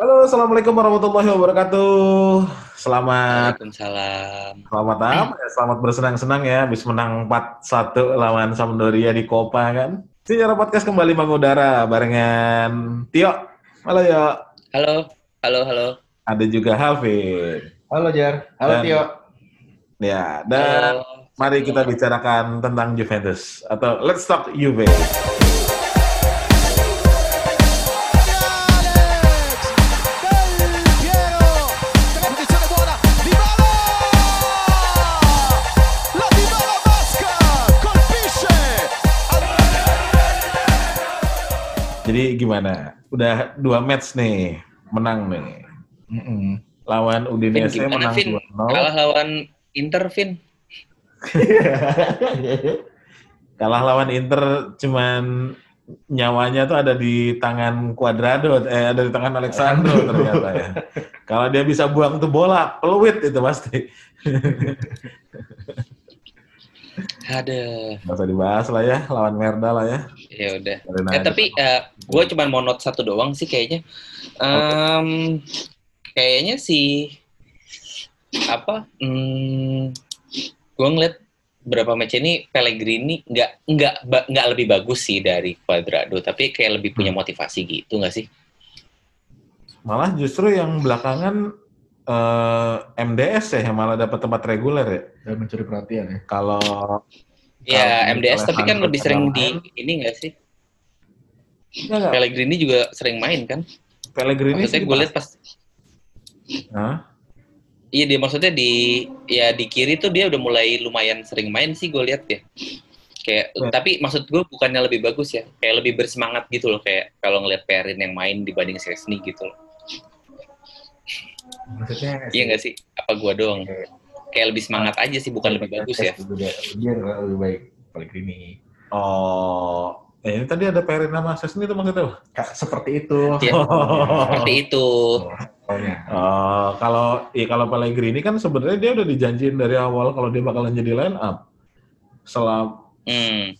Halo, assalamualaikum warahmatullahi wabarakatuh. Selamat Waalaikumsalam. selamat apa ya? Selamat bersenang-senang ya, habis menang 4-1 lawan Sampdoria di Copa kan. Sejarah podcast kembali mengudara barengan Tio. Halo Yo. Halo, halo, halo. Ada juga Halvin. Halo Jar, halo Dan- Tio. Ya, dan Halo. mari kita bicarakan tentang Juventus atau Let's Talk Juve. Jadi gimana? Udah dua match nih, menang nih. Mm-mm. Lawan Vin, Udinese gimana, menang Vin? 2-0. Kalah lawan Inter, Vin. Kalah lawan Inter cuman nyawanya tuh ada di tangan Cuadrado, eh ada di tangan Alexandro ternyata ya. Kalau dia bisa buang tuh bola, peluit itu pasti. Ada. Gak usah dibahas lah ya, lawan Merda lah ya. Ya udah. Eh, tapi gue cuma mau note satu doang sih kayaknya. Em, kayaknya sih apa? Hmm, gue ngeliat berapa match ini Pellegrini nggak nggak nggak lebih bagus sih dari Cuadrado, tapi kayak lebih punya motivasi gitu nggak sih? Malah justru yang belakangan eh, MDS ya yang malah dapat tempat reguler ya. Dan mencuri perhatian ya. Kalau Ya MDS tapi kan lebih sering di main- ini nggak sih? enggak, enggak, Pellegrini juga sering main kan? Pellegrini Maksudnya sih gue lihat pas Hah? Iya dia maksudnya di ya di kiri tuh dia udah mulai lumayan sering main sih gue lihat ya. Kayak Ya. tapi maksud gue bukannya lebih bagus ya, kayak lebih bersemangat gitu loh kayak kalau ngeliat Perin yang main dibanding Sesni gitu loh. Maksudnya Iya nggak sih? Apa gua doang? Kayak lebih semangat aja sih bukan lebih bagus ya. Dia, dia lebih baik Pellegrini. Oh, eh, ini tadi ada Perin sama Sesni itu maksudnya apa? Seperti itu. Iya. Seperti itu. Oh, kalau ya kalau Pellegrini kan sebenarnya dia udah dijanjiin dari awal kalau dia bakalan jadi line up selam Hmm.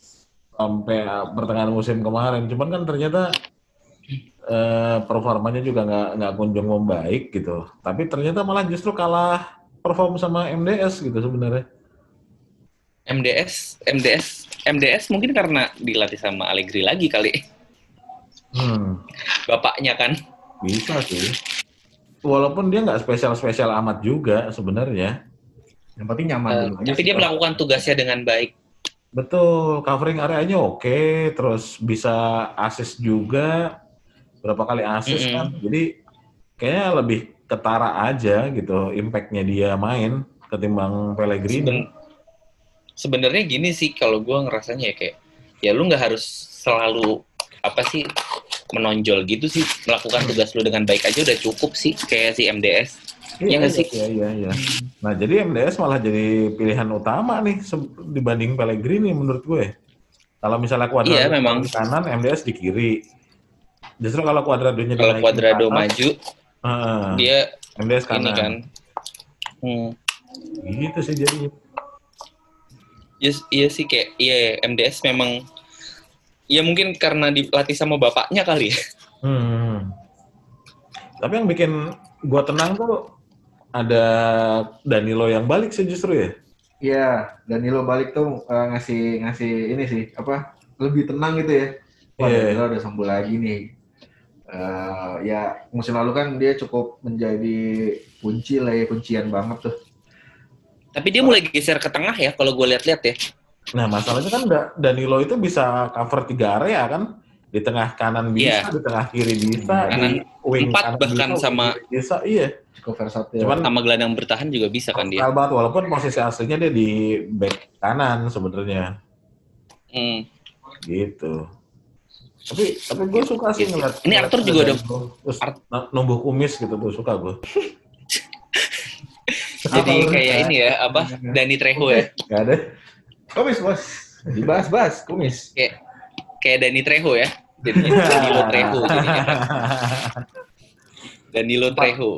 sampai pertengahan musim kemarin. Cuman kan ternyata eh, performanya juga nggak nggak kunjung membaik gitu. Tapi ternyata malah justru kalah perform sama MDS gitu sebenarnya. MDS, MDS, MDS mungkin karena dilatih sama Allegri lagi kali. Hmm, Bapaknya kan. bisa sih. Walaupun dia nggak spesial-spesial amat juga sebenarnya. Yang penting nyaman Eh, dulu tapi sih. dia melakukan tugasnya dengan baik. Betul, covering areanya oke, terus bisa assist juga, berapa kali assist Mm-mm. kan, jadi kayaknya lebih ketara aja gitu, impactnya dia main ketimbang Pellegrini. Seben- Sebenarnya gini sih kalau gua ngerasanya ya kayak ya lu nggak harus selalu apa sih menonjol gitu sih melakukan tugas lu dengan baik aja udah cukup sih kayak si MDS. Iya nggak sih? Iya, iya, iya. Nah, jadi MDS malah jadi pilihan utama nih dibanding Pellegrini menurut gue. Kalau misalnya Cuadrado Iya, memang. di kanan, MDS di kiri. Justru kalau Cuadradonya Kalau Cuadrado atas, maju heeh, dia MDS ini kanan. kan. Hmm. Gitu sih jadinya. Yes, iya sih kayak iya MDS memang ya mungkin karena dilatih sama bapaknya kali ya. Hmm. Tapi yang bikin gua tenang tuh ada Danilo yang balik sih justru ya. Iya, Danilo balik tuh eh, ngasih ngasih ini sih apa? Lebih tenang gitu ya. Wah, Iya. Danilo udah sembuh lagi nih. Eh, ya musim lalu kan dia cukup menjadi kunci lah ya, kuncian banget tuh. Tapi dia mulai geser ke tengah ya kalau gue lihat-lihat ya. Nah masalahnya kan Da- Danilo itu bisa cover tiga area kan. Di tengah kanan bisa, Iya. di tengah kiri bisa, Kanan di wing empat kanan bahkan bisa, sama- bisa. Iya. Cukup versatil. Cuman- Sama gelandang bertahan juga bisa kan dia. Banget walaupun posisi aslinya dia di back kanan sebenarnya. Hmm. Gitu. Tapi tapi gue suka sih Gitu. ngeliat. Ini Arthur juga Danilo. Terus Art- n- numbuh kumis gitu tuh suka gue. Jadi kayak ini ya apa Dani Trejo ya. Gak ada. Kumis bos. Dibahas-bahas kumis. Kayak kayak Dani Trejo ya. Jadinya Danilo Trejo jadinya. Danilo Trejo.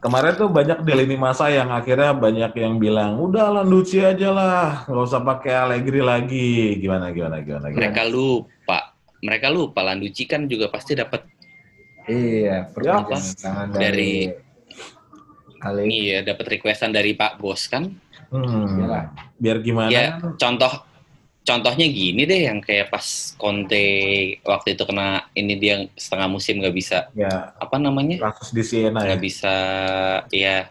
Kemarin tuh banyak di lini masa yang akhirnya banyak yang bilang, udah Landucci aja lah, nggak usah pakai Allegri lagi. Gimana, gimana, gimana, gimana. Mereka lupa. Mereka lupa Landucci kan juga pasti dapat Iya, perpanjangan Ya. tangan Dari- dari. Iya, dapat requestan dari Pak Bos kan. Hmm. Iyalah. Biar gimana? Ya, contoh contohnya gini deh yang kayak pas Conte waktu itu kena ini dia setengah musim nggak bisa Ya, apa namanya kasus di Siena ya. nggak bisa ya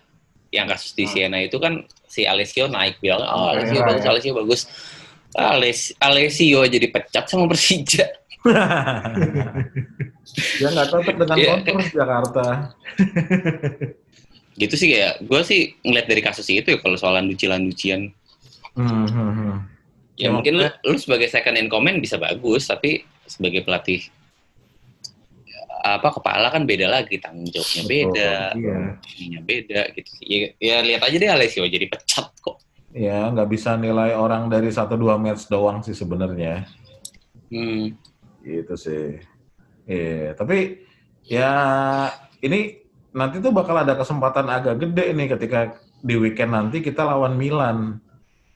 yang kasus di Siena itu kan si Alessio naik bilang oh Alessio Pereira, bagus ya. Alessio bagus Ales- Alessio jadi pecat sama Persija Dia nggak cocok dengan Iya. kontras Jakarta. gitu sih kayak gue sih ngeliat dari kasus itu ya kalau soal lucian-lucian Hmm, hmm, hmm. ya Ya, mungkin lu, lu sebagai second in command bisa bagus tapi sebagai pelatih apa kepala kan beda lagi tanggung jawabnya beda Iya. ininya beda gitu ya, ya lihat aja deh Alessio jadi pecat kok Ya, nggak bisa nilai orang dari satu dua match doang sih sebenarnya. hmm. Gitu sih. Iya, tapi ya ini nanti tuh bakal ada kesempatan agak gede nih ketika di weekend nanti kita lawan Milan.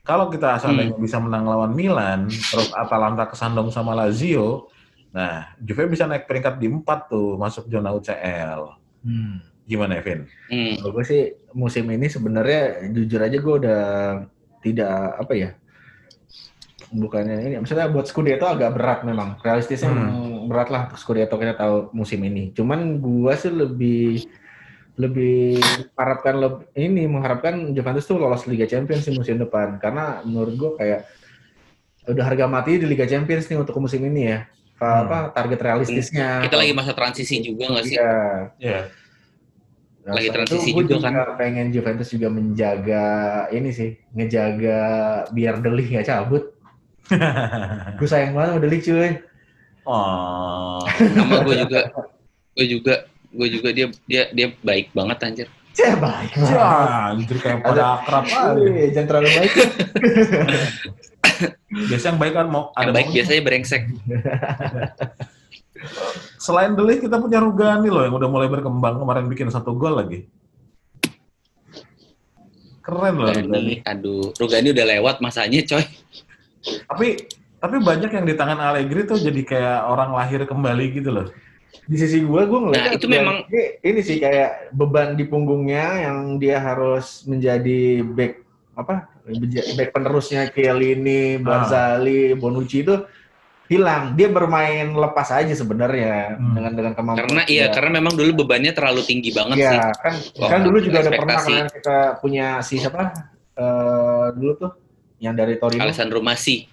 Kalau kita seandainya bisa menang lawan Milan, terus Atalanta kesandung sama Lazio, nah Juve bisa naik peringkat di empat tuh masuk zona UCL. Hmm. Gimana, Evin? Hmm. Kalau gue sih musim ini sebenarnya jujur aja gue udah tidak apa ya bukannya ini maksudnya buat Scudetto agak berat memang realistisnya Hmm. berat lah untuk Scudetto kita tahu musim ini cuman gue sih lebih lebih harapkan leb- ini mengharapkan Juventus tuh lolos Liga Champions di musim depan karena menurut gue kayak udah harga mati di Liga Champions nih untuk musim ini ya Apa, Hmm. apa target realistisnya kita lagi masa transisi juga nggak sih Iya. Iya. Nah, Lagi transisi itu, gue juga kan. pengen Juventus juga menjaga ini sih, ngejaga biar Delik nggak cabut. Gue sayang banget sama Delik cuy. oh. sama gue juga gue juga gue juga dia dia dia baik banget anjir Cih, baik banget. Ya, anjir kayak pada akrab. Wih, jangan terlalu baik. Biasanya yang baik kan mau yang ada baik mau- biasanya brengsek Selain Delik kita punya Rugani loh yang udah mulai berkembang kemarin bikin satu gol lagi. Keren loh Rugani. Rugani aduh Rugani udah lewat masanya coy Tapi tapi banyak yang di tangan Allegri tuh jadi kayak orang lahir kembali gitu loh. Di sisi gue, gue ngeliat Nah, itu memang- ini, ini sih kayak beban di punggungnya yang dia harus menjadi back apa back penerusnya Chiellini, Barzali, Bonucci itu hilang. Dia bermain lepas aja sebenarnya Hmm. dengan dengan kemampuan. karena iya karena memang dulu bebannya terlalu tinggi banget sih Iya, kan Wah, kan dulu juga ada pernah kan kita punya si siapa? eh dulu tuh yang dari Torino. Alessandro Massi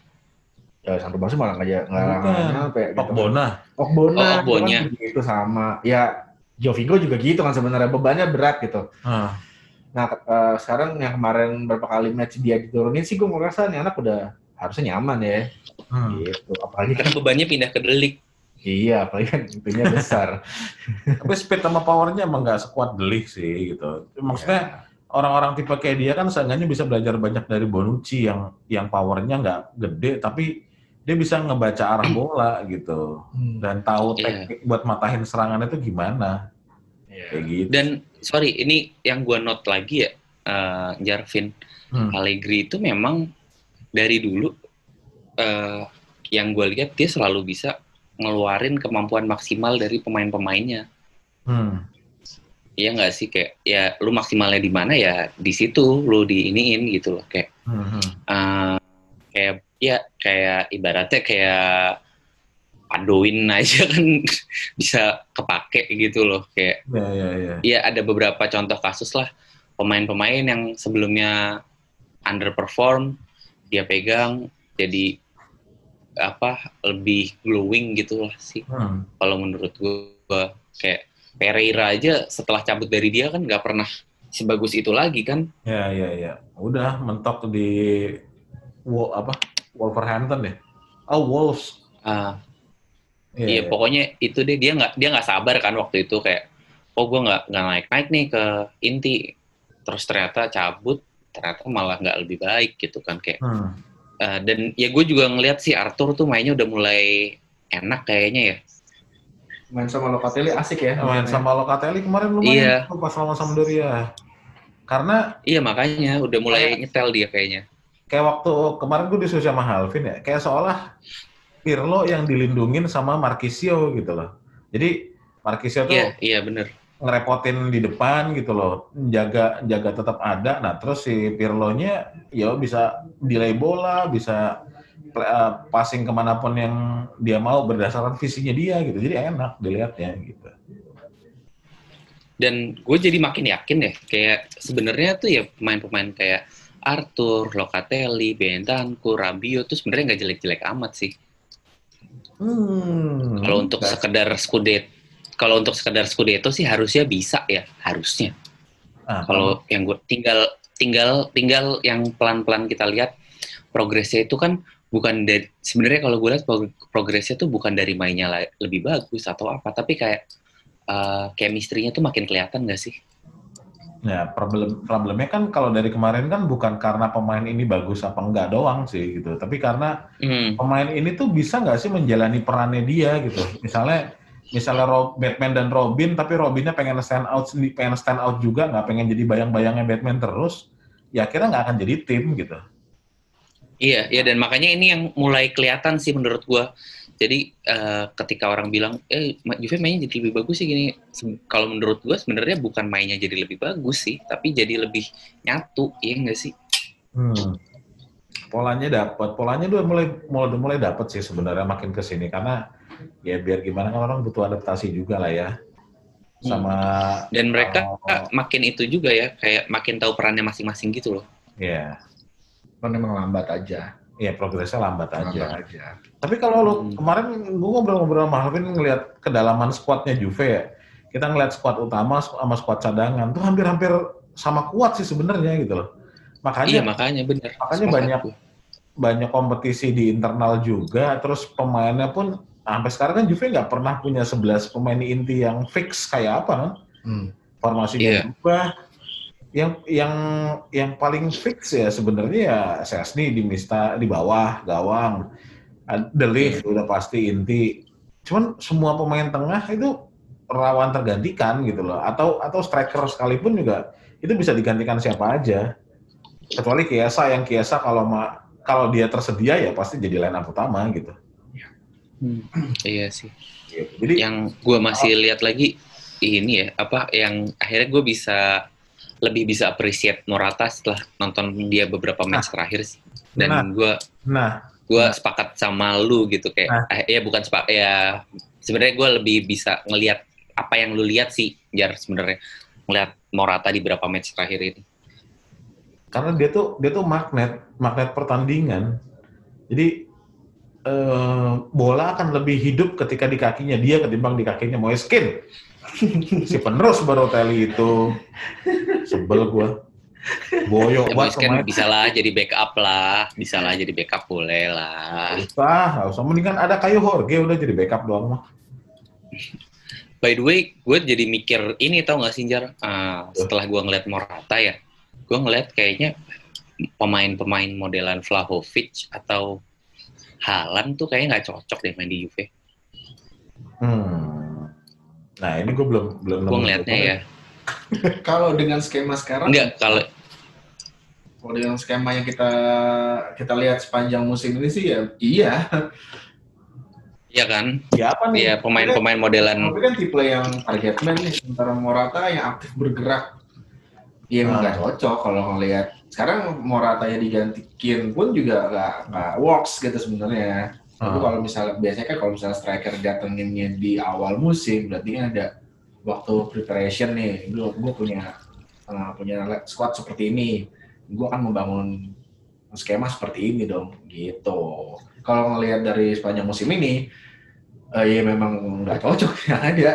Ya, Sandro Basu malah nggak nggak Bukan. nyampe gitu. Okbona. Okbona, Oh, Okbonya. itu kan sama. Ya, Jovigo juga gitu kan sebenarnya bebannya berat gitu. Ah, Nah, eh, sekarang yang kemarin berapa kali match dia diturunin sih gue ngerasa nih anak udah harusnya nyaman ya. hmm. Gitu. Apalagi kan karena bebannya pindah ke Delik iya, apalagi kan itunya besar. Tapi speed sama powernya emang nggak sekuat Delik sih gitu. Maksudnya orang-orang tipe kayak dia kan seenggaknya bisa belajar banyak dari Bonucci yang yang powernya nggak gede tapi dia bisa ngebaca arah bola gitu Hmm. dan tahu Iya. teknik buat matahin serangan itu gimana Iya. kayak gitu. dan sorry ini yang gua note lagi ya eh, Jarvin Hmm. Allegri itu memang dari dulu eh, yang gue lihat dia selalu bisa ngeluarin kemampuan maksimal dari pemain-pemainnya Hmm. Iya nggak sih kayak ya lu maksimalnya di mana ya di situ lu diiniin gitu loh kayak Hmm. hmm. eh, kayak ya kayak ibaratnya kayak padoin aja kan bisa kepake gitu loh kayak Ya ya ya. ya ada beberapa contoh kasus lah pemain-pemain yang sebelumnya underperform dia pegang jadi apa lebih glowing gitu lah sih Hmm. kalau menurut gua kayak Pereira aja setelah cabut dari dia kan nggak pernah sebagus itu lagi kan Ya ya ya. Udah mentok di Wo- apa? Wolverhampton ya. Oh Wolves. Ah, Iya, iya iya. pokoknya itu deh dia nggak dia nggak sabar kan waktu itu kayak oh gua nggak nggak naik naik nih ke inti terus ternyata cabut ternyata malah nggak lebih baik gitu kan kayak Hmm. eh, dan ya gue juga ngelihat si Arthur tuh mainnya udah mulai enak kayaknya ya Main sama Locatelli asik ya. Main sama Locatelli kemarin lumayan Iya. tuh pas sama Sampdoria. Karena iya makanya udah mulai nyetel dia kayaknya kayak waktu kemarin gue disuruh sama Halvin ya, kayak seolah Pirlo yang dilindungin sama Marquisio gitu loh. Jadi Marquisnya tuh Iya, iya bener. ngerepotin di depan gitu loh, jaga jaga tetap ada. Nah terus si Pirlo-nya ya bisa delay bola, bisa eh, passing ke mana pun yang dia mau berdasarkan visinya dia gitu. Jadi enak dilihatnya gitu. Dan gue jadi makin yakin ya, kayak sebenarnya tuh ya pemain-pemain kayak Arthur, Locatelli, Bentancur, Rabiot tuh sebenarnya nggak jelek-jelek amat sih. Hmm. Kalau untuk sekedar skudet, kalau untuk sekedar Scudetto sih harusnya bisa ya, harusnya. Ah, Kalau yang gue tinggal tinggal tinggal yang pelan-pelan kita lihat progresnya itu kan bukan dari sebenarnya kalau gue lihat prog- progresnya tuh bukan dari mainnya lebih bagus atau apa, tapi kayak eh chemistry-nya tuh makin kelihatan gak sih? Ya, problem problemnya kan kalau dari kemarin kan bukan karena pemain ini bagus apa enggak doang sih gitu, tapi karena Hmm. pemain ini tuh bisa nggak sih menjalani perannya dia gitu. Misalnya misalnya Ro- Batman dan Robin, tapi Robinnya pengen stand out pengen stand out juga, nggak pengen jadi bayang-bayangnya Batman terus, ya akhirnya nggak akan jadi tim gitu. Iya, iya dan makanya ini yang mulai kelihatan sih menurut gua. Jadi eh, ketika orang bilang, eh Juve mainnya jadi lebih bagus sih gini. Kalau menurut gua sebenarnya bukan mainnya jadi lebih bagus sih, tapi jadi lebih nyatu, iya enggak sih? Hmm. Polanya dapat, polanya udah mulai mulai mulai dapat sih sebenarnya makin ke sini karena ya biar gimana kan orang butuh adaptasi juga lah ya sama Dan mereka Oh. makin itu juga ya, kayak makin tahu perannya masing-masing gitu loh. ya Kan emang lambat aja. ya progresnya lambat aja. Lambat aja. Tapi kalau lu Hmm. kemarin gue ngobrol-ngobrol sama Alvin ngelihat kedalaman skuadnya Juve ya. Kita ngelihat skuad utama sama skuad cadangan tuh hampir-hampir sama kuat sih sebenarnya gitu loh. Makanya iya, makanya bener. makanya Sepakat banyak gua. banyak kompetisi di internal juga terus pemainnya pun sampai sekarang kan Juve nggak pernah punya 11 pemain inti yang fix kayak apa kan? Hmm. Formasinya Iya. berubah. Yang yang yang paling fix ya sebenarnya ya Sesni di Mista di bawah gawang. The Ligt udah pasti inti. Cuman semua pemain tengah itu rawan tergantikan gitu loh. Atau atau striker sekalipun juga itu bisa digantikan siapa aja. Kecuali Kiesa yang Kiesa kalau ma kalau dia tersedia ya pasti jadi line up utama gitu. Hmm, Iya sih. Gitu. Jadi yang gue masih lihat lagi ini ya apa yang akhirnya gue bisa lebih bisa appreciate Morata setelah nonton dia beberapa match terakhir sih. Nah. dan gue nah. gue Nah. sepakat sama lu gitu kayak Nah. eh, ya bukan sepakat ya sebenarnya gue lebih bisa ngelihat apa yang lu lihat sih jar sebenarnya. Ngelihat Morata di beberapa match terakhir ini. Karena dia tuh dia tuh magnet magnet pertandingan. Jadi eh, bola akan lebih hidup ketika di kakinya dia ketimbang di kakinya Moiskin si penerus Barotelli itu. Sebel gua. Boyok ya banget kan bisa lah jadi backup lah. Bisa lah jadi backup boleh lah. Usah usah. Mendingan ada kayu Jorge udah jadi backup doang mah. By the way, gue jadi mikir ini tau gak sih Jar? Ah, setelah gue ngeliat Morata ya, gue ngeliat kayaknya pemain-pemain modelan Vlahovic atau Halan tuh kayaknya nggak cocok deh main di Juve. hmm. Nah ini gua belum belum Gue nemu ngeliatnya ya. Kalau dengan skema sekarang, Enggak, kalau kalau dengan skema yang kita kita lihat sepanjang musim ini sih ya iya. iya kan, ya apa nih ya pemain-pemain modelan Tapi kan tipe yang target man nih, sementara Morata yang aktif bergerak. Iya emang Ah. nggak cocok kalau ngelihat. Sekarang Morata yang digantikin pun juga nggak nggak works gitu sebenarnya. Tapi Ah. kalau misalnya biasanya kan kalau misalnya striker datenginnya di awal musim, berarti kan ada waktu preparation nih. Gue gue punya uh, punya squad seperti ini. Gue akan membangun skema seperti ini dong, gitu. Kalau ngelihat dari sepanjang musim ini, eh, ya memang nggak cocok yang ada,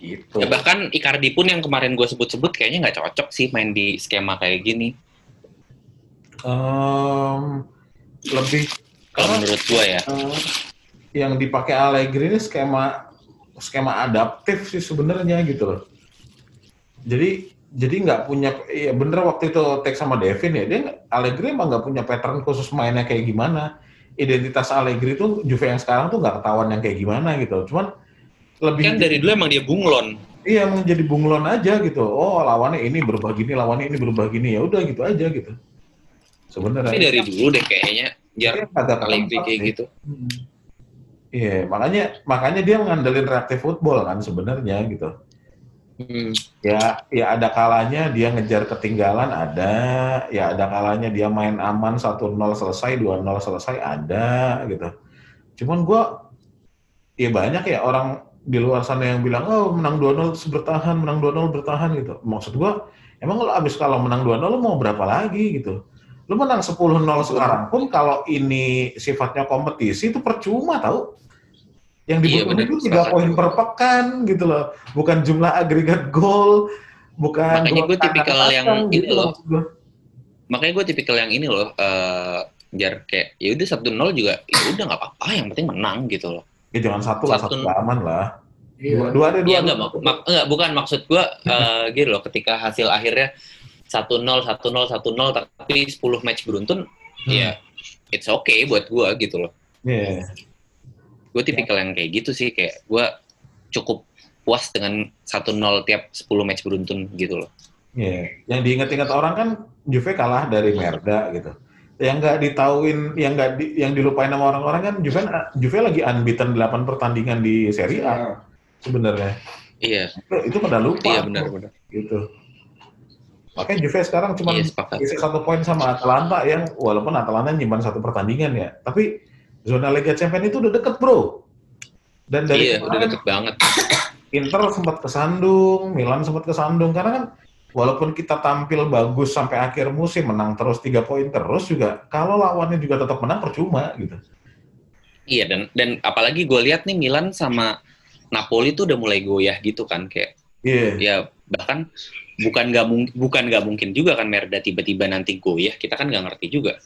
gitu. ya bahkan Icardi pun yang kemarin gue sebut-sebut kayaknya nggak cocok sih main di skema kayak gini. Em, lebih Kalau menurut gue ya, yang dipakai Allegri ini skema skema adaptif sih sebenarnya gitu loh. Jadi jadi nggak punya ya bener waktu itu tag sama Devin ya dia Allegri emang nggak punya pattern khusus mainnya kayak gimana. Identitas Allegri itu Juve yang sekarang tuh nggak ketahuan yang kayak gimana gitu. Cuman lebih kan dari dulu emang dia bunglon. iya emang jadi bunglon aja gitu. Oh lawannya ini berubah gini, lawannya ini berubah gini ya udah gitu aja gitu. Sebenarnya. Tapi dari dulu deh kayaknya Dia agak Allegri kayak sih. gitu. Hmm. Iya, makanya makanya dia ngandelin reaktif football kan sebenarnya gitu. Hmm. Ya, ya ada kalanya dia ngejar ketinggalan ada, ya ada kalanya dia main aman 1-0 selesai, 2-0 selesai ada gitu. Cuman gua ya banyak ya orang di luar sana yang bilang, "Oh, menang 2-0 terus bertahan, menang 2-0 bertahan" gitu. Maksud gua, emang lo abis kalau menang 2-0 lo mau berapa lagi gitu? Lo menang 10-0 sekarang pun kalau ini sifatnya kompetisi itu percuma tau. Yang Iya, dibutuhin bener. itu tiga poin per pekan gitu loh. Bukan jumlah agregat gol, bukan Makanya gol gue tipikal yang kandang ini gitu loh. gua. Makanya gue tipikal yang ini loh. eh jar kayak ya udah satu nol juga ya udah nggak apa-apa yang penting menang gitu loh. Ya jangan satu lah, Satu- satu aman lah. Dua, Iya. dua deh, dua. Iya dua. enggak, mak- mak- enggak, bukan maksud gue eh gitu loh ketika hasil akhirnya 1-0 1-0 1-0 tapi 10 match beruntun Hmm. ya it's okay buat gue gitu loh. Iya. Gue tipikal yang kayak gitu sih kayak gue cukup puas dengan 1-0 tiap 10 match beruntun gitu loh. Iya. Yang diingat-ingat orang kan Juve kalah dari Merda gitu. Yang nggak ditauin, yang nggak di, yang dilupain sama orang-orang kan Juve Juve lagi unbeaten 8 pertandingan di Serie A sebenarnya. Iya, Itu, itu pada lupa. iya benar-benar. Gitu. Makanya Juve sekarang cuma Iya sepakat. isi satu poin sama Atalanta yang walaupun Atalanta nyimpan satu pertandingan ya, tapi zona Liga Champions itu udah deket bro. Dan dari Iya, udah deket banget. Inter sempat kesandung, Milan sempat kesandung karena kan walaupun kita tampil bagus sampai akhir musim menang terus tiga poin terus juga kalau lawannya juga tetap menang percuma gitu. Iya dan dan apalagi gue lihat nih Milan sama Napoli tuh udah mulai goyah gitu kan kayak Iya. ya bahkan bukan nggak mungkin bukan nggak mungkin juga kan Merda tiba-tiba nanti goyah kita kan nggak ngerti juga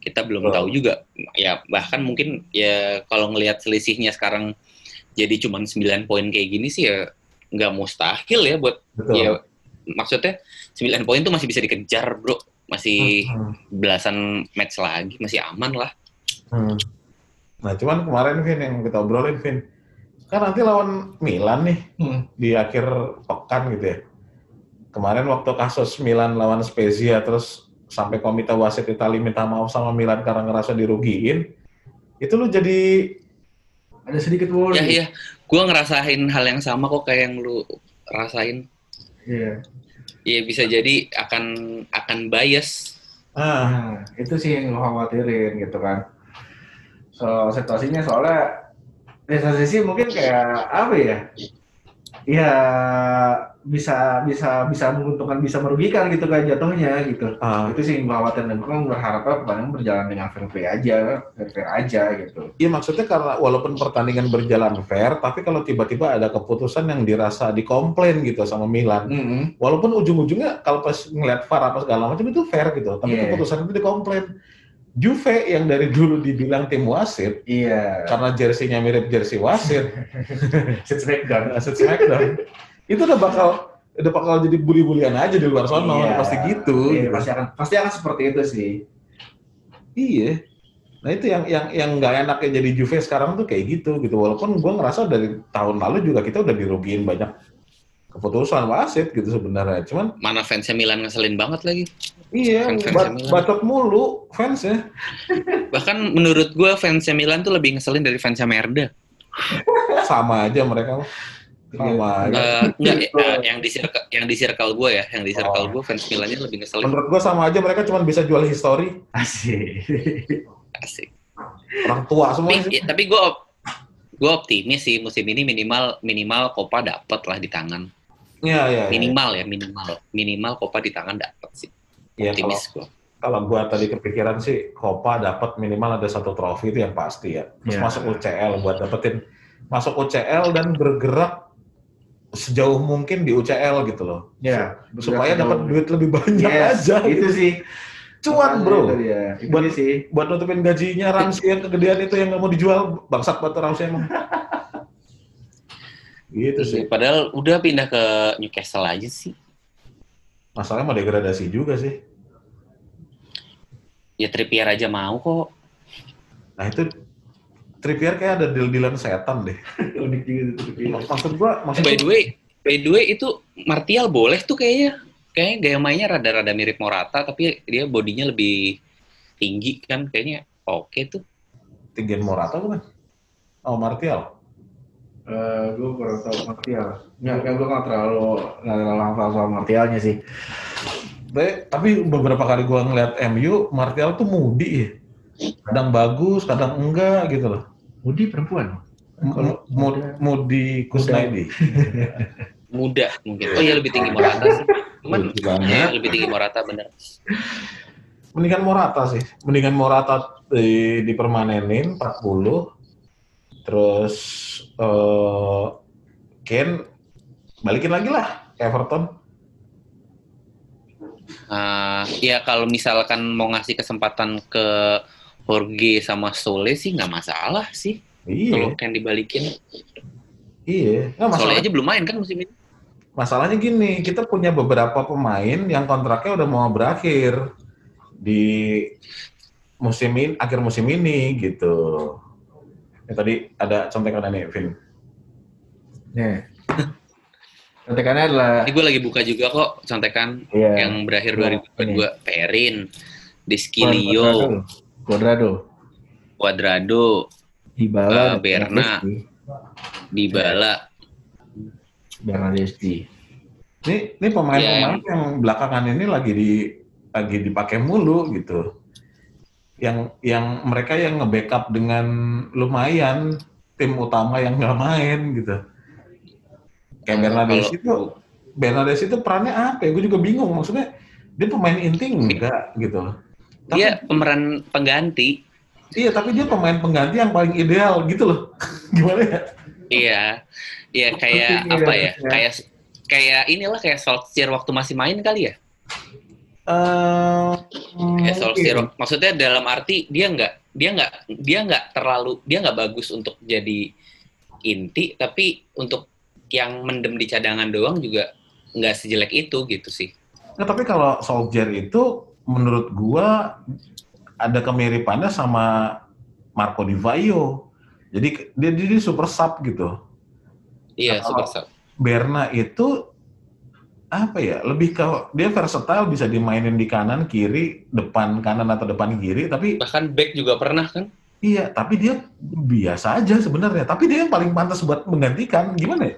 kita belum Betul. tahu juga ya bahkan mungkin ya kalau ngelihat selisihnya sekarang jadi cuma 9 poin kayak gini sih ya nggak mustahil ya buat Betul. ya maksudnya 9 poin tuh masih bisa dikejar bro masih Hmm, belasan match lagi masih aman lah hmm. Nah cuman kemarin Vin yang kita obrolin Vin, kan nanti lawan Milan nih Hmm. di akhir pekan gitu ya. Kemarin waktu kasus Milan lawan Spezia terus sampai komite wasit Italia minta maaf sama Milan karena ngerasa dirugiin, itu lu jadi Ada sedikit worry. ya ya gue ngerasain hal yang sama kok kayak yang lu rasain Iya. ya bisa jadi akan akan bias ah Nah, itu sih yang lo khawatirin gitu kan. So, situasinya soalnya satu sisi mungkin kayak apa ya? Ya bisa bisa bisa menguntungkan bisa merugikan gitu kan jatuhnya gitu. ah Itu sih khawatir dan kan berharapnya pertandingan berjalan dengan fair play aja, fair fair aja gitu. Iya maksudnya karena walaupun pertandingan berjalan fair, tapi kalau tiba-tiba ada keputusan yang dirasa dikomplain gitu sama Milan, Mm-hmm. walaupun ujung-ujungnya kalau pas ngeliat VAR apa segala macam itu fair gitu, tapi Iya. keputusan itu dikomplain. Juve yang dari dulu dibilang tim wasit Iya. karena jersinya mirip jersey wasit, Sit Smackdown. wasit Smackdown, itu udah bakal udah bakal jadi bully-bulian aja di luar sono, Iya. pasti gitu. Iya, pasti akan pasti akan seperti itu sih. Iya. Nah itu yang yang yang nggak enaknya jadi Juve sekarang tuh kayak gitu gitu. Walaupun gue ngerasa dari tahun lalu juga kita udah dirugiin banyak keputusan wasit gitu sebenarnya. Cuman mana fansnya Milan ngeselin banget lagi iya Fans-fansnya bat, Milan. bacot mulu fans ya. bahkan menurut gue fansnya Milan tuh lebih ngeselin dari fansnya Merda Sama aja mereka. Sama aja. Eh, enggak eh, yang di circle yang di circle gue ya yang di circle Oh. gue fans Milannya lebih ngeselin Menurut gue sama aja mereka cuma bisa jual histori. Asik. asik Orang tua semua tapi sih. ya, tapi gue gue optimis sih musim ini minimal minimal Copa dapat lah di tangan Iya. iya. minimal ya minimal minimal Copa di tangan dapat sih Iya, kalau gue kalau gue tadi kepikiran sih Copa dapat minimal ada satu trofi itu yang pasti ya. Terus Iya. masuk UCL buat dapetin masuk UCL dan bergerak sejauh mungkin di UCL gitu loh. Ya, supaya dapat duit lebih banyak Yes, aja itu gitu. sih. Cuan bro. Itu dia. Itu Buat- sih. Buat nutupin gajinya Ramsey yang kegedean itu yang nggak mau dijual, bangsat buat Ramsey emang. gitu sih. padahal udah pindah ke Newcastle aja sih Masalahnya mau degradasi juga sih. ya Trippier aja mau kok Nah itu Trippier kayak ada deal-dealan setan deh. Unik juga itu. Mak- Maksud gua, maksud by the way by the way itu Martial boleh tuh kayaknya kayaknya gaya mainnya rada-rada mirip Morata tapi dia bodinya lebih tinggi kan kayaknya oke tuh tinggian Morata bukan? Oh, Martial. Eh, gue baru tahu Martial. Ya, ya gue nggak terlalu nggak terlalu hafal soal Martialnya sih. Tapi, tapi beberapa kali gua ngeliat MU, Martial tuh mudi ya. Kadang bagus, kadang enggak gitu loh. Mudi perempuan. Mu- Mudi Kusnaidi. Muda mungkin. Oh iya lebih tinggi Morata sih. Cuman ya, lebih tinggi Morata bener. Mendingan Morata sih. Mendingan Morata di, dipermanenin 40. Terus eh Kane balikin lagi lah Everton. Ah, ya kalau misalkan mau ngasih kesempatan ke Jorge sama Sole sih nggak masalah sih. Kalau Iya, kan dibalikin. iya. Sole masalah, aja belum main kan musim ini. masalahnya gini, kita punya beberapa pemain yang kontraknya udah mau berakhir di musim ini, akhir musim ini gitu. Ya, tadi ada contekan nih, Vin. Nih. Contekannya adalah Ini gue lagi buka juga kok contekan iya. yang berakhir Iya, 2022. Perin, Diskilio, Cuadrado, Cuadrado, Dybala, Eh, Berna. Dybala. Bernardeschi. Ini ini pemain-pemain Iya, yang belakangan ini lagi di lagi dipakai mulu gitu. Yang yang mereka yang nge-backup dengan lumayan tim utama yang nggak main gitu. Kayak kalau- itu Bernardes itu perannya apa ya? Gue juga bingung maksudnya dia pemain inti enggak gitu. Tapi, Dia pemeran pengganti. Iya, tapi dia pemain pengganti yang paling ideal gitu loh. Gimana ya? Iya. Iya kayak apa ya, ya? ya. Kayak kayak inilah kayak Solskjaer waktu masih main kali ya. Eh, Kayak Solskjaer. Maksudnya dalam arti dia nggak dia nggak dia nggak terlalu dia nggak bagus untuk jadi inti tapi untuk yang mendem di cadangan doang juga nggak sejelek itu gitu sih. Nah, tapi kalau Solskjaer itu menurut gua ada kemiripannya sama Marco Di Vaio. Jadi dia dia super sub gitu. Iya, Nah, super sub. Berna itu apa ya? Lebih ke dia versatile bisa dimainin di kanan, kiri, depan kanan atau depan kiri, tapi Bahkan back juga pernah kan? iya, tapi dia biasa aja sebenarnya. Tapi dia yang paling pantas buat menggantikan. Gimana ya?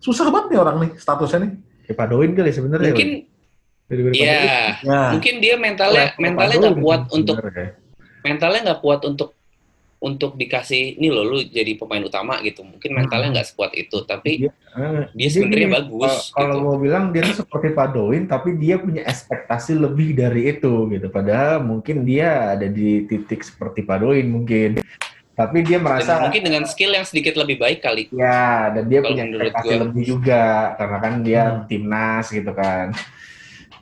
Susah banget nih orang nih statusnya nih. Ya Padoin kali sebenarnya. Mungkin iya, Nah, mungkin dia mentalnya mentalnya nggak kuat untuk mentalnya nggak kuat untuk untuk dikasih nih loh lu jadi pemain utama gitu. Mungkin mentalnya nggak sekuat itu, tapi Iya. Eh, dia sebenarnya bagus Kalau kalau gitu. mau bilang dia tuh seperti Padoin, tapi dia punya ekspektasi lebih dari itu gitu. Padahal mungkin dia ada di titik seperti Padoin mungkin. Tapi dia Dan merasa mungkin dengan skill yang sedikit lebih baik kali. ya dan dia Kalau punya ekspektasi gua. lebih juga karena kan dia Hmm. timnas gitu kan.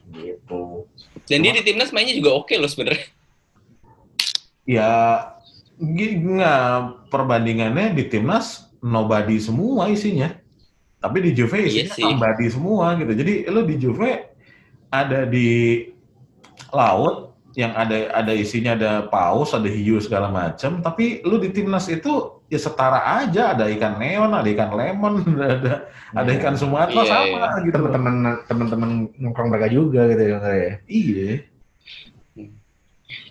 Gitu. Dan dia di timnas mainnya juga oke loh sebenarnya. ya nggak perbandingannya di timnas nobody semua isinya. Tapi di Juve Iya isinya sih. nobody semua gitu. Jadi lu di Juve ada di laut yang ada ada isinya ada paus, ada hiu segala macam, tapi lu di timnas itu ya setara aja, ada ikan neon, ada ikan lemon, ada ada Ya. ikan Sumatera Iya, sama gitu. teman-teman teman-teman nongkrong mereka juga gitu ya saya. Iya.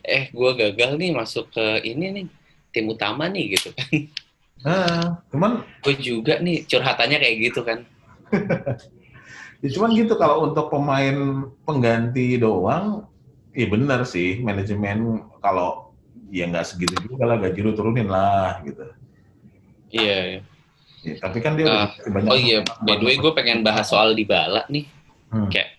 Eh, gua gagal nih masuk ke ini nih tim utama nih gitu kan. Nah, cuman Gue juga nih curhatannya kayak gitu kan. Ya cuman gitu kalau untuk pemain pengganti doang, iya benar sih manajemen kalau ya nggak segitu juga lah gaji lu turunin lah gitu. Iya. iya. Ya, tapi kan dia udah Ah, banyak. Oh iya, by the way gue pengen bahas soal Dybala nih. Hmm. Kayak,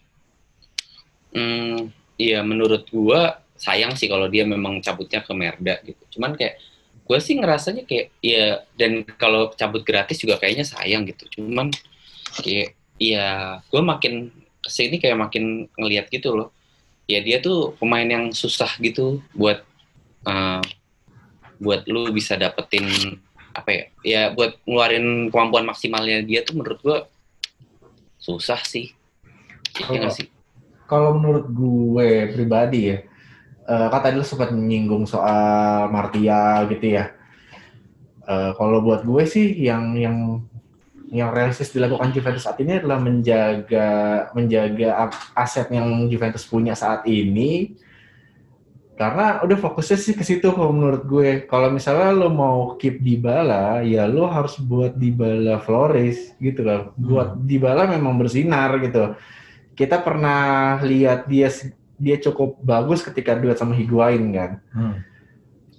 hmm, iya menurut gua sayang sih kalau dia memang cabutnya ke Merda gitu. Cuman kayak gue sih ngerasanya kayak ya dan kalau cabut gratis juga kayaknya sayang gitu. Cuman kayak ya gue makin ke sini kayak makin ngelihat gitu loh. Ya dia tuh pemain yang susah gitu buat eh, buat lu bisa dapetin apa ya? Ya buat ngeluarin kemampuan maksimalnya dia tuh menurut gua susah sih. Iya sih? Kalau menurut gue pribadi ya, eh kan tadi lu sempat menyinggung soal Martial gitu ya. Eh, kalau buat gue sih yang yang yang realistis dilakukan Juventus saat ini adalah menjaga menjaga aset yang Juventus punya saat ini Karena udah fokusnya sih ke situ kalau menurut gue. Kalau misalnya lo mau keep Dybala, ya lo harus buat Dybala flourish gitu kan. Buat Dybala memang bersinar gitu. Kita pernah lihat dia dia cukup bagus ketika duet sama Higuain kan. Hmm.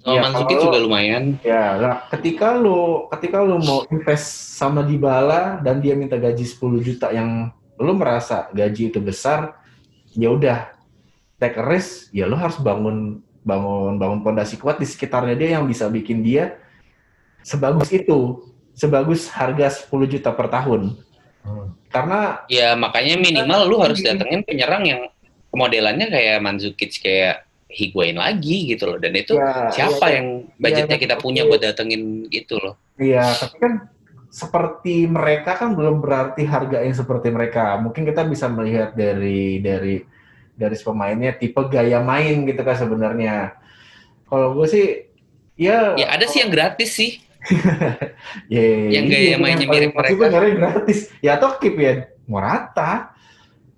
Oh, Ya, Mandzukic kalau- juga lumayan. Ya, nah, ketika lo ketika lo mau invest sama Dybala dan dia minta gaji 10 juta yang lo merasa gaji itu besar, ya udah take a risk, ya lo harus bangun bangun bangun pondasi kuat di sekitarnya dia yang bisa bikin dia sebagus itu, sebagus harga 10 juta per tahun. Hmm. Karena Ya makanya minimal lu harus datengin penyerang yang modelannya kayak Mandzukic kayak Higuain lagi gitu loh. Dan itu ya, siapa ya, yang budgetnya ya, kita punya buat datengin gitu loh. Iya, tapi kan seperti mereka kan belum berarti harga yang seperti mereka. Mungkin kita bisa melihat dari dari dari pemainnya tipe gaya main gitu kan sebenarnya. Kalau gue sih ya Ya ada sih yang gratis sih. ya, yang iya, gaya mainnya mirip mereka. nyari gratis. Ya atau keep ya Morata.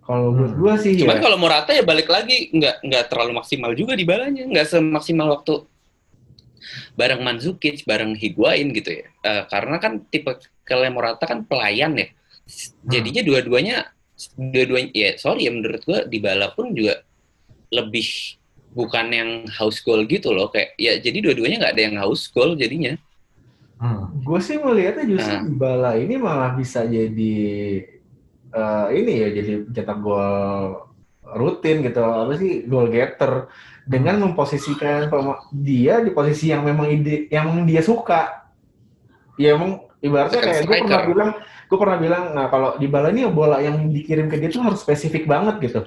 Kalau Hmm. gue sih Cuman ya. kalau Morata ya balik lagi nggak nggak terlalu maksimal juga di balanya, nggak semaksimal waktu bareng Mandzukic, bareng Higuain gitu ya. Eh, karena kan tipe kalau Morata kan pelayan ya. Jadinya dua-duanya dua-duanya ya sorry ya menurut gua di bala pun juga lebih bukan yang house goal gitu loh kayak ya jadi dua-duanya nggak ada yang house goal jadinya. Hmm. Gue sih melihatnya justru Nah. Dybala ini malah bisa jadi eh, ini ya jadi cetak gol rutin gitu. Apa sih? Goal getter. Dengan memposisikan dia di posisi yang memang ide yang dia suka. Ya emang ibaratnya kayak gue pernah bilang gue pernah bilang nah kalau di Dybala ini bola yang dikirim ke dia tuh harus spesifik banget gitu.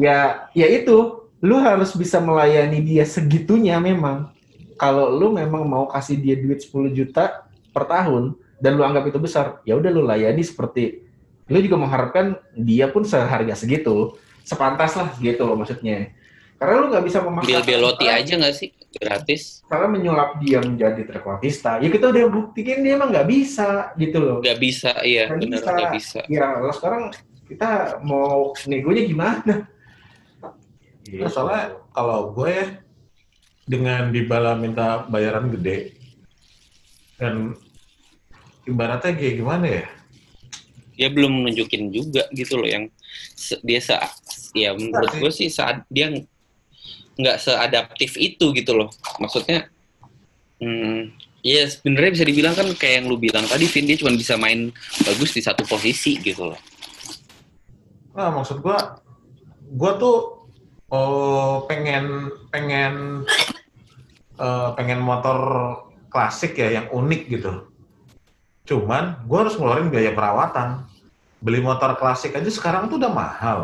Ya ya itu. Lu harus bisa melayani dia segitunya memang. Kalau lu memang mau kasih dia duit 10 juta per tahun dan lu anggap itu besar, ya udah lu layani seperti lu juga mengharapkan dia pun seharga segitu, sepantas lah gitu loh maksudnya. Karena lu nggak bisa memaksa. Bill Belotti aja nggak sih gratis? Karena menyulap dia menjadi trequartista, ya kita udah buktikan dia emang nggak bisa gitu loh. Nggak bisa, iya Nggak bener bisa. nggak bisa. Ya lo sekarang kita mau negonya gimana? Nah, soalnya kalau gue ya dengan Dybala minta bayaran gede dan ibaratnya kayak gimana ya? Dia belum nunjukin juga gitu loh yang se- dia se ya menurut sih. gue sih saat dia ng- nggak seadaptif itu gitu loh. Maksudnya hmm, ya sebenarnya bisa dibilang kan kayak yang lu bilang tadi Vin dia cuma bisa main bagus di satu posisi gitu loh. Nah, maksud gua, gua tuh oh, pengen pengen eh, pengen motor klasik ya yang unik gitu. Cuman gua harus ngeluarin biaya perawatan. Beli motor klasik aja sekarang tuh udah mahal.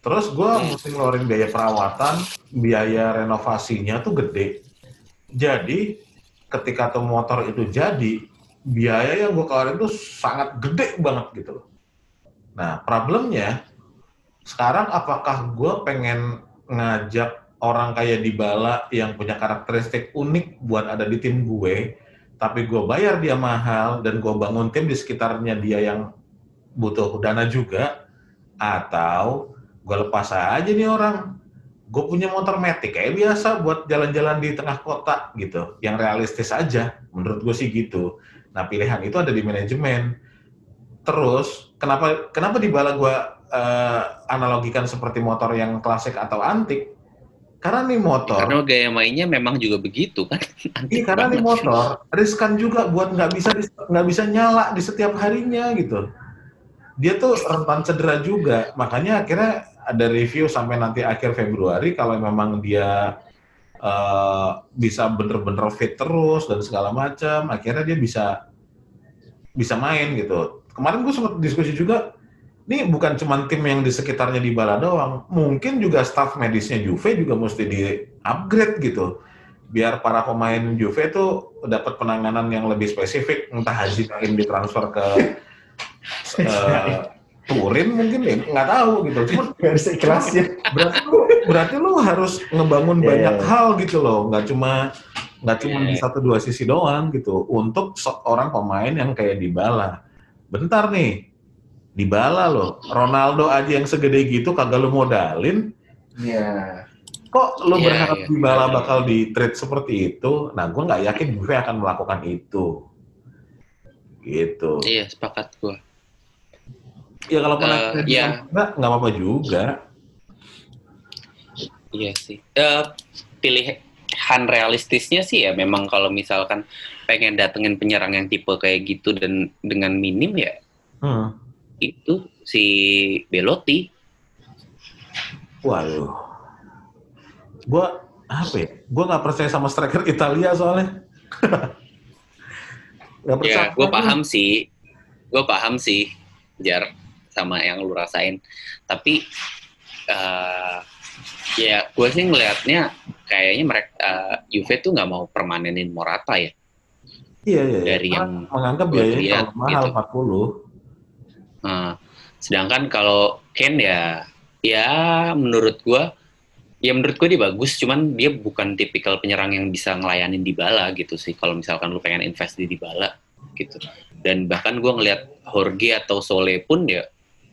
Terus gua Hmm. mesti ngeluarin biaya perawatan, biaya renovasinya tuh gede. Jadi ketika tuh motor itu jadi, biaya yang gua keluarin tuh sangat gede banget gitu loh. Nah, problemnya sekarang apakah gue pengen ngajak orang kayak Dybala yang punya karakteristik unik buat ada di tim gue, tapi gue bayar dia mahal dan gue bangun tim di sekitarnya dia yang butuh dana juga, atau gue lepas aja nih orang, gue punya motor metik kayak biasa buat jalan-jalan di tengah kota gitu, yang realistis aja, menurut gue sih gitu. Nah pilihan itu ada di manajemen. Terus kenapa kenapa di gue analogikan seperti motor yang klasik atau antik? Karena nih motor, Karena gaya mainnya memang juga begitu kan. iya, karena nih motor riskan juga buat nggak bisa nggak bisa nyala di setiap harinya gitu. Dia tuh rentan cedera juga, makanya akhirnya ada review sampai nanti akhir Februari kalau memang dia eh, bisa bener-bener fit terus dan segala macam, akhirnya dia bisa bisa main gitu. Kemarin gue sempat diskusi juga, ini bukan cuma tim yang di sekitarnya di bala doang, mungkin juga staff medisnya Juve juga mesti di upgrade gitu, biar para pemain Juve itu dapat penanganan yang lebih spesifik, entah Haji Karim ditransfer ke eh, Turin mungkin ya nggak tahu gitu. Cuma Gak bisa ikhlasnya. berarti lu berarti lu harus ngebangun Iya, banyak iya. hal gitu loh, nggak cuma nggak cuma Iya, di satu dua sisi doang gitu. Untuk seorang pemain yang kayak Dybala. Bentar nih, Dybala loh, Ronaldo aja yang segede gitu kagak lu modalin, Iya. kok lo Iya, berharap iya. Dybala bakal di trade seperti itu? Nah, gue nggak yakin Juve akan melakukan itu. Gitu. Iya, sepakat gue. Ya kalau Eh, akhirnya iya. nggak nggak apa-apa juga. Iya sih. Eh, pilihan realistisnya sih ya memang kalau misalkan pengen datengin penyerang yang tipe kayak gitu dan dengan minim ya Hmm. Itu si Belotti. Waduh. Gua apa ya? Gua nggak percaya sama striker Italia soalnya. Gak percaya. Ya, gue paham sih. Gue paham sih, Jar, sama yang lu rasain. Tapi, eh ya gue sih ngelihatnya kayaknya mereka eh, Juve tuh nggak mau permanenin Morata ya. Iya, iya, iya. Dari yang menganggap gua biayanya lihat terlalu mahal gitu. 40. Eh, sedangkan kalau Ken ya, ya menurut gue, ya menurut gue dia bagus, cuman dia bukan tipikal penyerang yang bisa ngelayanin Dybala gitu sih. Kalau misalkan lu pengen invest di Dybala gitu. Dan bahkan gue ngelihat Jorge atau Sole pun ya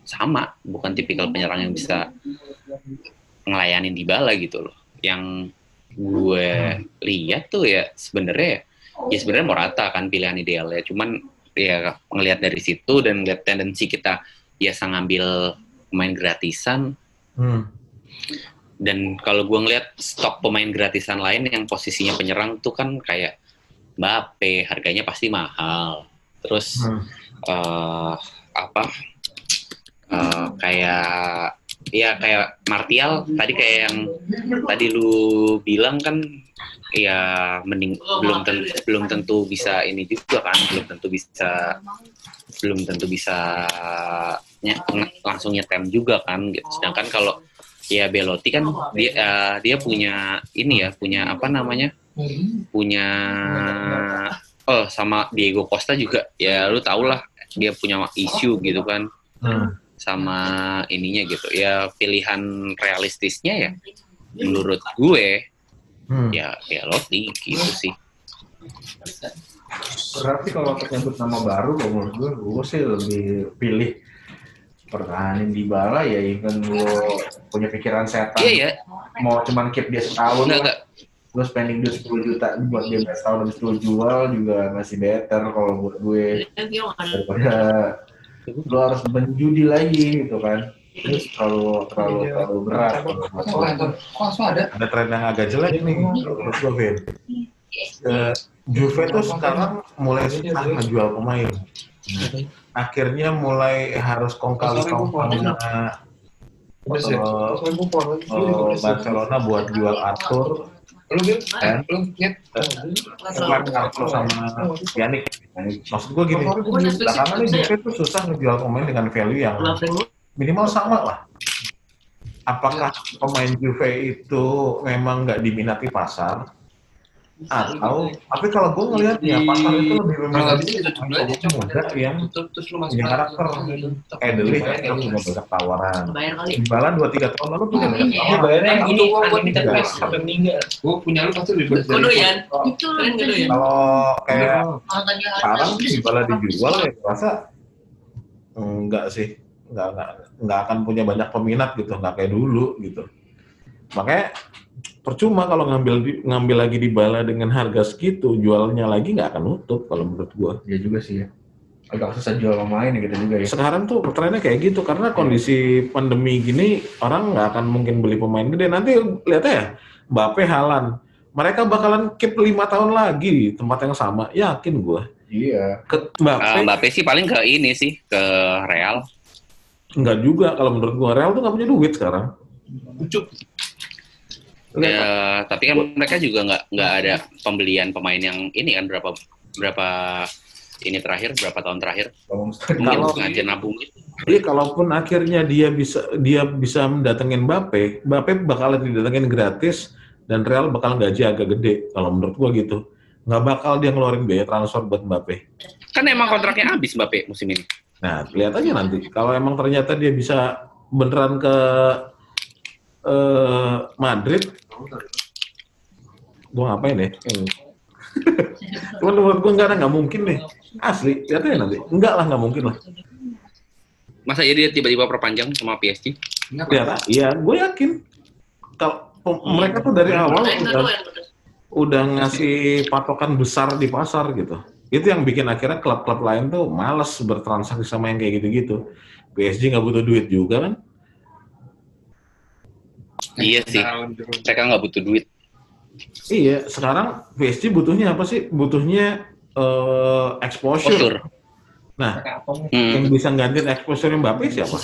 sama, bukan tipikal penyerang yang bisa ngelayanin Dybala gitu loh. Yang gue lihat tuh ya sebenarnya ya sebenarnya Morata kan pilihan idealnya. Cuman ya ngelihat dari situ dan ngelihat tendensi kita biasa ngambil pemain gratisan Hmm. dan kalau gue ngelihat stok pemain gratisan lain yang posisinya penyerang tuh kan kayak Mbappe harganya pasti mahal terus Hmm. eh apa eh, kayak ya kayak Martial tadi kayak yang tadi lu bilang kan ya mending belum tentu belum tentu bisa ini juga kan belum tentu bisa belum tentu bisa ng- langsung nyetem juga kan gitu. sedangkan kalau ya Belotti kan dia eh, dia punya ini ya punya apa namanya? Punya oh sama Diego Costa juga. Ya lu tau lah dia punya isu gitu kan. Hmm. sama ininya gitu. Ya pilihan realistisnya ya menurut gue Hmm. ya ya Lotti gitu sih. Berarti kalau untuk nyebut nama baru, menurut gue, gue sih lebih pilih pertahanin di bala ya even gue punya pikiran setan. Iya ya mau cuman keep dia setahun enggak enggak. Gue spending duit 10 juta buat dia setahun habis itu jual juga masih better kalau buat gue. Daripada lo harus menjudi lagi gitu kan terus terlalu terlalu terlalu berat. Buat gue. ada. Tren yang agak jelek nih menurut gue, Vin. Eh, Juve tuh sekarang mulai susah ngejual pemain. Akhirnya mulai harus kong kali kong sama eh, Barcelona buat jual Arthur? Kemarin Arthur sama Yannick. Maksud gue gini, belakangan nih Juve tuh susah ngejual pemain dengan value yang minimal sama lah. Apakah pemain Juve itu memang nggak diminati pasar? Atau, tapi kalau gue ngelihatnya pasar itu lebih meminati pemain muda yang punya karakter. Kayak Deli kan punya banyak tawaran. Kali. Dybala 2-3 tahun lalu punya banyak Iya, tawaran. bayarnya itu unlimited juga. pass sampai meninggal. Gue punya lu pasti lebih Gue doyan. Itu keren gak doyan. Kalau kayak sekarang sih Dybala dijual ya gue rasa enggak sih enggak, enggak, enggak akan punya banyak peminat gitu enggak kayak dulu gitu. Makanya percuma kalau ngambil di- ngambil lagi di bala dengan harga segitu jualnya lagi nggak akan nutup kalau menurut gua. Iya juga sih ya. Agak susah jual pemain ya gitu juga ya. Sekarang tuh trennya kayak gitu karena kondisi pandemi gini orang nggak akan mungkin beli pemain gede. Nanti lihat ya Mbappe Halan mereka bakalan keep lima tahun lagi di tempat yang sama. Yakin gua. Iya. Ke Mbappe. Eh, Mbappe sih paling ke ini sih ke Real Enggak juga kalau menurut gua Real tuh nggak punya duit sekarang. Lihat, ya tapi kan mereka juga nggak nggak ada pembelian pemain yang ini kan berapa berapa ini terakhir berapa tahun terakhir mungkin Kalau- sengaja nabung Jadi kalaupun akhirnya dia bisa dia bisa mendatengin Mbappe, Mbappe bakalan didatengin gratis dan Real bakal gaji agak gede kalau menurut gua gitu. Nggak bakal dia ngeluarin biaya transfer buat Mbappe. kan emang kontraknya habis Mbappe musim ini Nah, lihat aja nanti. Kalau emang ternyata dia bisa beneran ke eh, Madrid, gua ngapain ya? Hmm. Cuman menurut gua nggak ada nggak mungkin nih. Asli, lihat aja nanti. Enggak lah, nggak mungkin lah. masa jadi dia tiba-tiba perpanjang sama PSG Lihat, ah, iya, gue yakin. Kalau Pem- mereka tuh dari awal Yang udah, udah ngasih patokan besar di pasar gitu. Itu yang bikin akhirnya klub-klub lain tuh males bertransaksi sama yang kayak gitu-gitu. PSG nggak butuh duit juga kan? Iya sih. Mereka nggak butuh duit. Iya, sekarang PSG butuhnya apa sih? Butuhnya eh, exposure. Postur. Nah, Hmm. yang bisa gantiin exposure Mbappe siapa?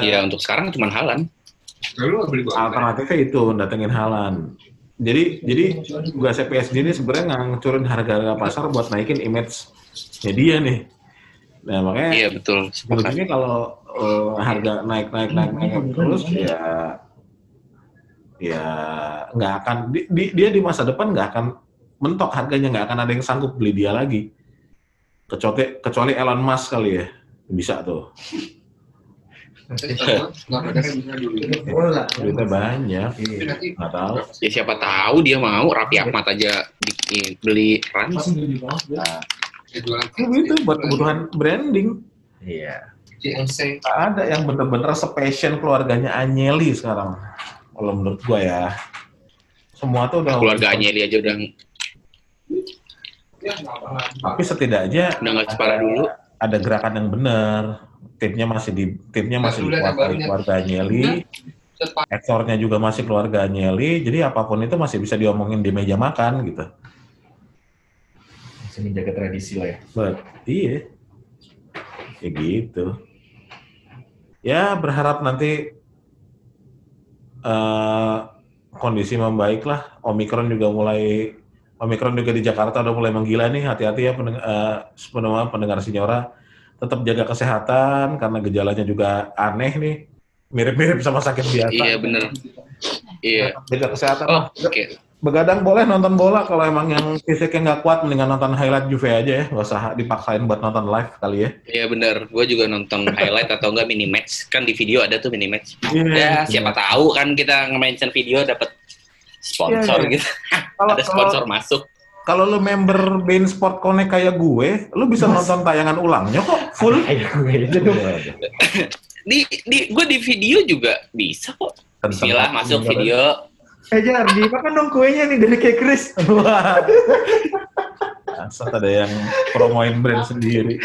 Iya untuk sekarang cuma Halan. alternatifnya itu datengin Halan. Jadi jadi gua PSG ini sebenarnya ngancurin harga pasar buat naikin image dia nih. Nah makanya Iya betul. ini kalau eh, harga naik naik naik naik terus ya ya nggak akan di- di- dia di masa depan nggak akan mentok harganya nggak akan ada yang sanggup beli dia lagi kecuali kecuali Elon Musk kali ya bisa tuh. Duitnya banyak. Iya. nggak tahu. Ya siapa tahu dia mau Raffi Ahmad aja bikin beli Rans. nah, ya itu buat kebutuhan branding. Iya. nggak ada yang bener-bener sepassion keluarganya Agnelli sekarang kalau menurut gua ya. Semua tuh udah Keluarga Agnelli aja udah tapi setidaknya udah nggak separah dulu. ada gerakan yang benar timnya masih di timnya masih dikuasai keluarga Agnelli ekspornya juga masih keluarga Agnelli jadi apa pun itu masih bisa diomongin di meja makan gitu. Masih menjaga tradisi lah ya. But, iya. Kayak gitu. Ya berharap nanti eh, kondisi membaik lah. Omikron juga mulai Omikron juga di Jakarta udah mulai menggila nih. Hati-hati ya pendeng- eh, pendengar pendengar Sinyora tetap jaga kesehatan karena gejalanya juga aneh nih mirip-mirip sama sakit biasa Iya bener. Iya. jaga kesehatan Oh oke. begadang boleh nonton bola kalau emang yang fisiknya nggak kuat mendingan nonton highlight Juve aja ya nggak usah dipaksain buat nonton live kali ya Iya bener. Gue juga nonton highlight atau enggak mini match. Kan di video ada tuh mini match. Ya siapa tahu kan kita nge-mention video dapat sponsor Iya, iya. gitu. kalau Ada sponsor masuk. Kalau lu member Bein Sport Connect kayak gue lu bisa nonton tayangan ulangnya kok full Ayo gue itu dong. Di di gue di video juga bisa kok. Bismillah masuk video. Eh Jar, dimakan dong kuenya nih dari kayak Chris. Wah. Asal ada yang promoin brand sendiri.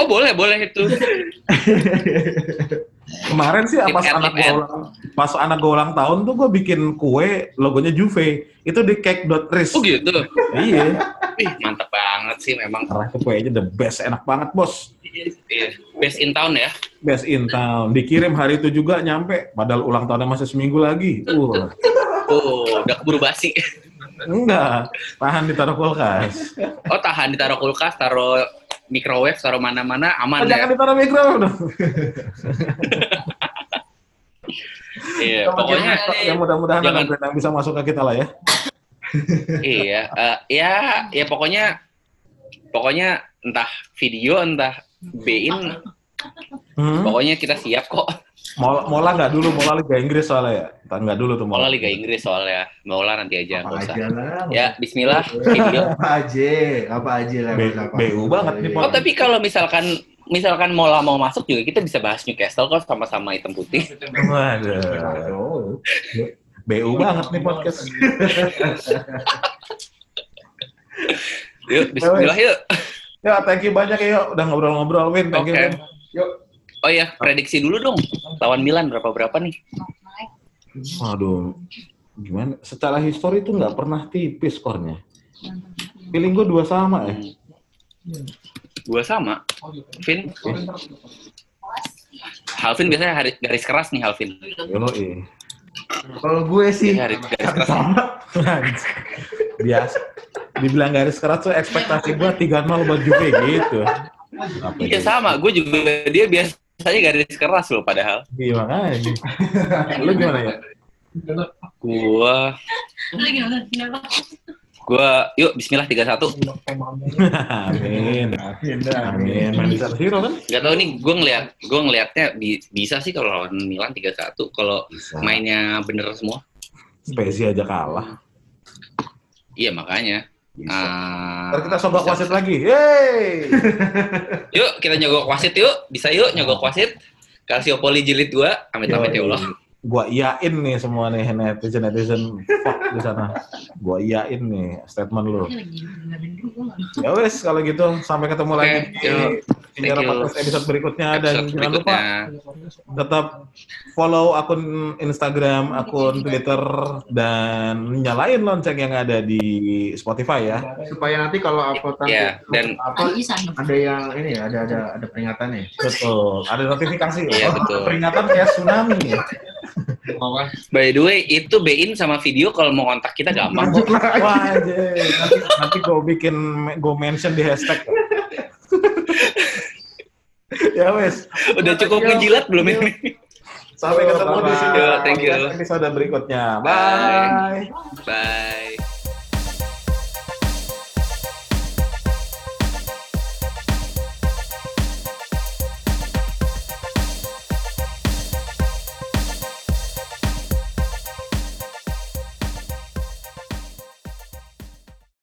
Oh boleh boleh itu. Kemarin sih pas anak gue ulang, pas anak gue ulang tahun tuh gue bikin kue logonya Juve. Itu di cake.ris. Oh gitu. Iya. Ih mantap banget sih memang. Karena itu kuenya the best, enak banget bos. Iya. Best in town ya. Best in town. Dikirim hari itu juga nyampe. Padahal ulang tahunnya masih seminggu lagi. Uh, Oh udah keburu basi. enggak. Tahan ditaruh kulkas. Oh tahan ditaruh kulkas, taruh microwave, taruh mana-mana aman Oh, jangan ya. ditaruh mikro dong. Iya, pokoknya ya mudah-mudahan jangan- yang bisa masuk ke kita lah ya. iya, eh, ya ya pokoknya pokoknya entah video entah bein, Hmm. pokoknya kita siap kok. Mola, Mola nggak dulu, Mola Liga Inggris soalnya ya. Nggak dulu tuh Mola Liga Inggris soalnya, Mola nanti aja Apa nggak usah. aja lah. Ya, Bismillah. Apa aja, apa aja lah. B- apa. BU banget nih, Oh tapi kalau misalkan misalkan Mola mau masuk juga kita bisa bahas Newcastle kok sama-sama hitam putih. Waduh. Aduh. BU banget nih podcast. Yuk, Bismillah yuk. Ya, thank you banyak ya udah ngobrol-ngobrol, Win. Thank you, Oke. Win. Oh ya, prediksi dulu dong. Lawan Milan berapa berapa nih? Waduh, gimana? Secara histori itu nggak pernah tipis skornya. Feeling gue dua sama ya. Dua sama. Vin, Halvin biasanya hari- garis keras nih Halvin. Yoi. Kalau gue sih Iya, garis, garis keras. sama. Biasa. Dibilang garis keras tuh ekspektasi gue 3-0 buat Juve gitu. Iya sama, gue juga dia biasanya garis keras loh padahal. Iya makanya. Lu gimana ya? Gua Lagi nonton final. gua yuk bismillah 31. Amin. Amin. San Siro kan? Gak tau nih, gue ngeliat, gue ngeliatnya bi- bisa sih kalau lawan Milan 31 kalau mainnya bener semua. Spezi aja kalah. Iya makanya. Bisa. Ah, Ntar kita sobat wasit lagi. Yeay. Yuk kita nyogok wasit yuk, bisa yuk nyogok wasit. Calciopoli jilid 2, amit-amit ya Allah. Gua iyain nih semua nih netizen netizen fuck di sana. Gua iyain nih statement lu. Ya wes kalau gitu sampai ketemu Oke, lagi di you. Podcast episode berikutnya dan jangan lupa tetap follow akun Instagram, akun Twitter dan nyalain lonceng yang ada di Spotify ya. Supaya nanti kalau upload nanti Ya, dan- apa ada yang ini ya, ada ada ada peringatannya. Betul. Ada notifikasi. Iya, betul. Peringatan kayak tsunami. By the way, itu Bein sama video kalau mau kontak kita gampang kok. Wah, anjir. nanti nanti gue bikin gue mention di hashtag. ya wes. Udah cukup menjilat belum ini? Sampai ketemu di sini thank you. episode berikutnya. Bye. Bye.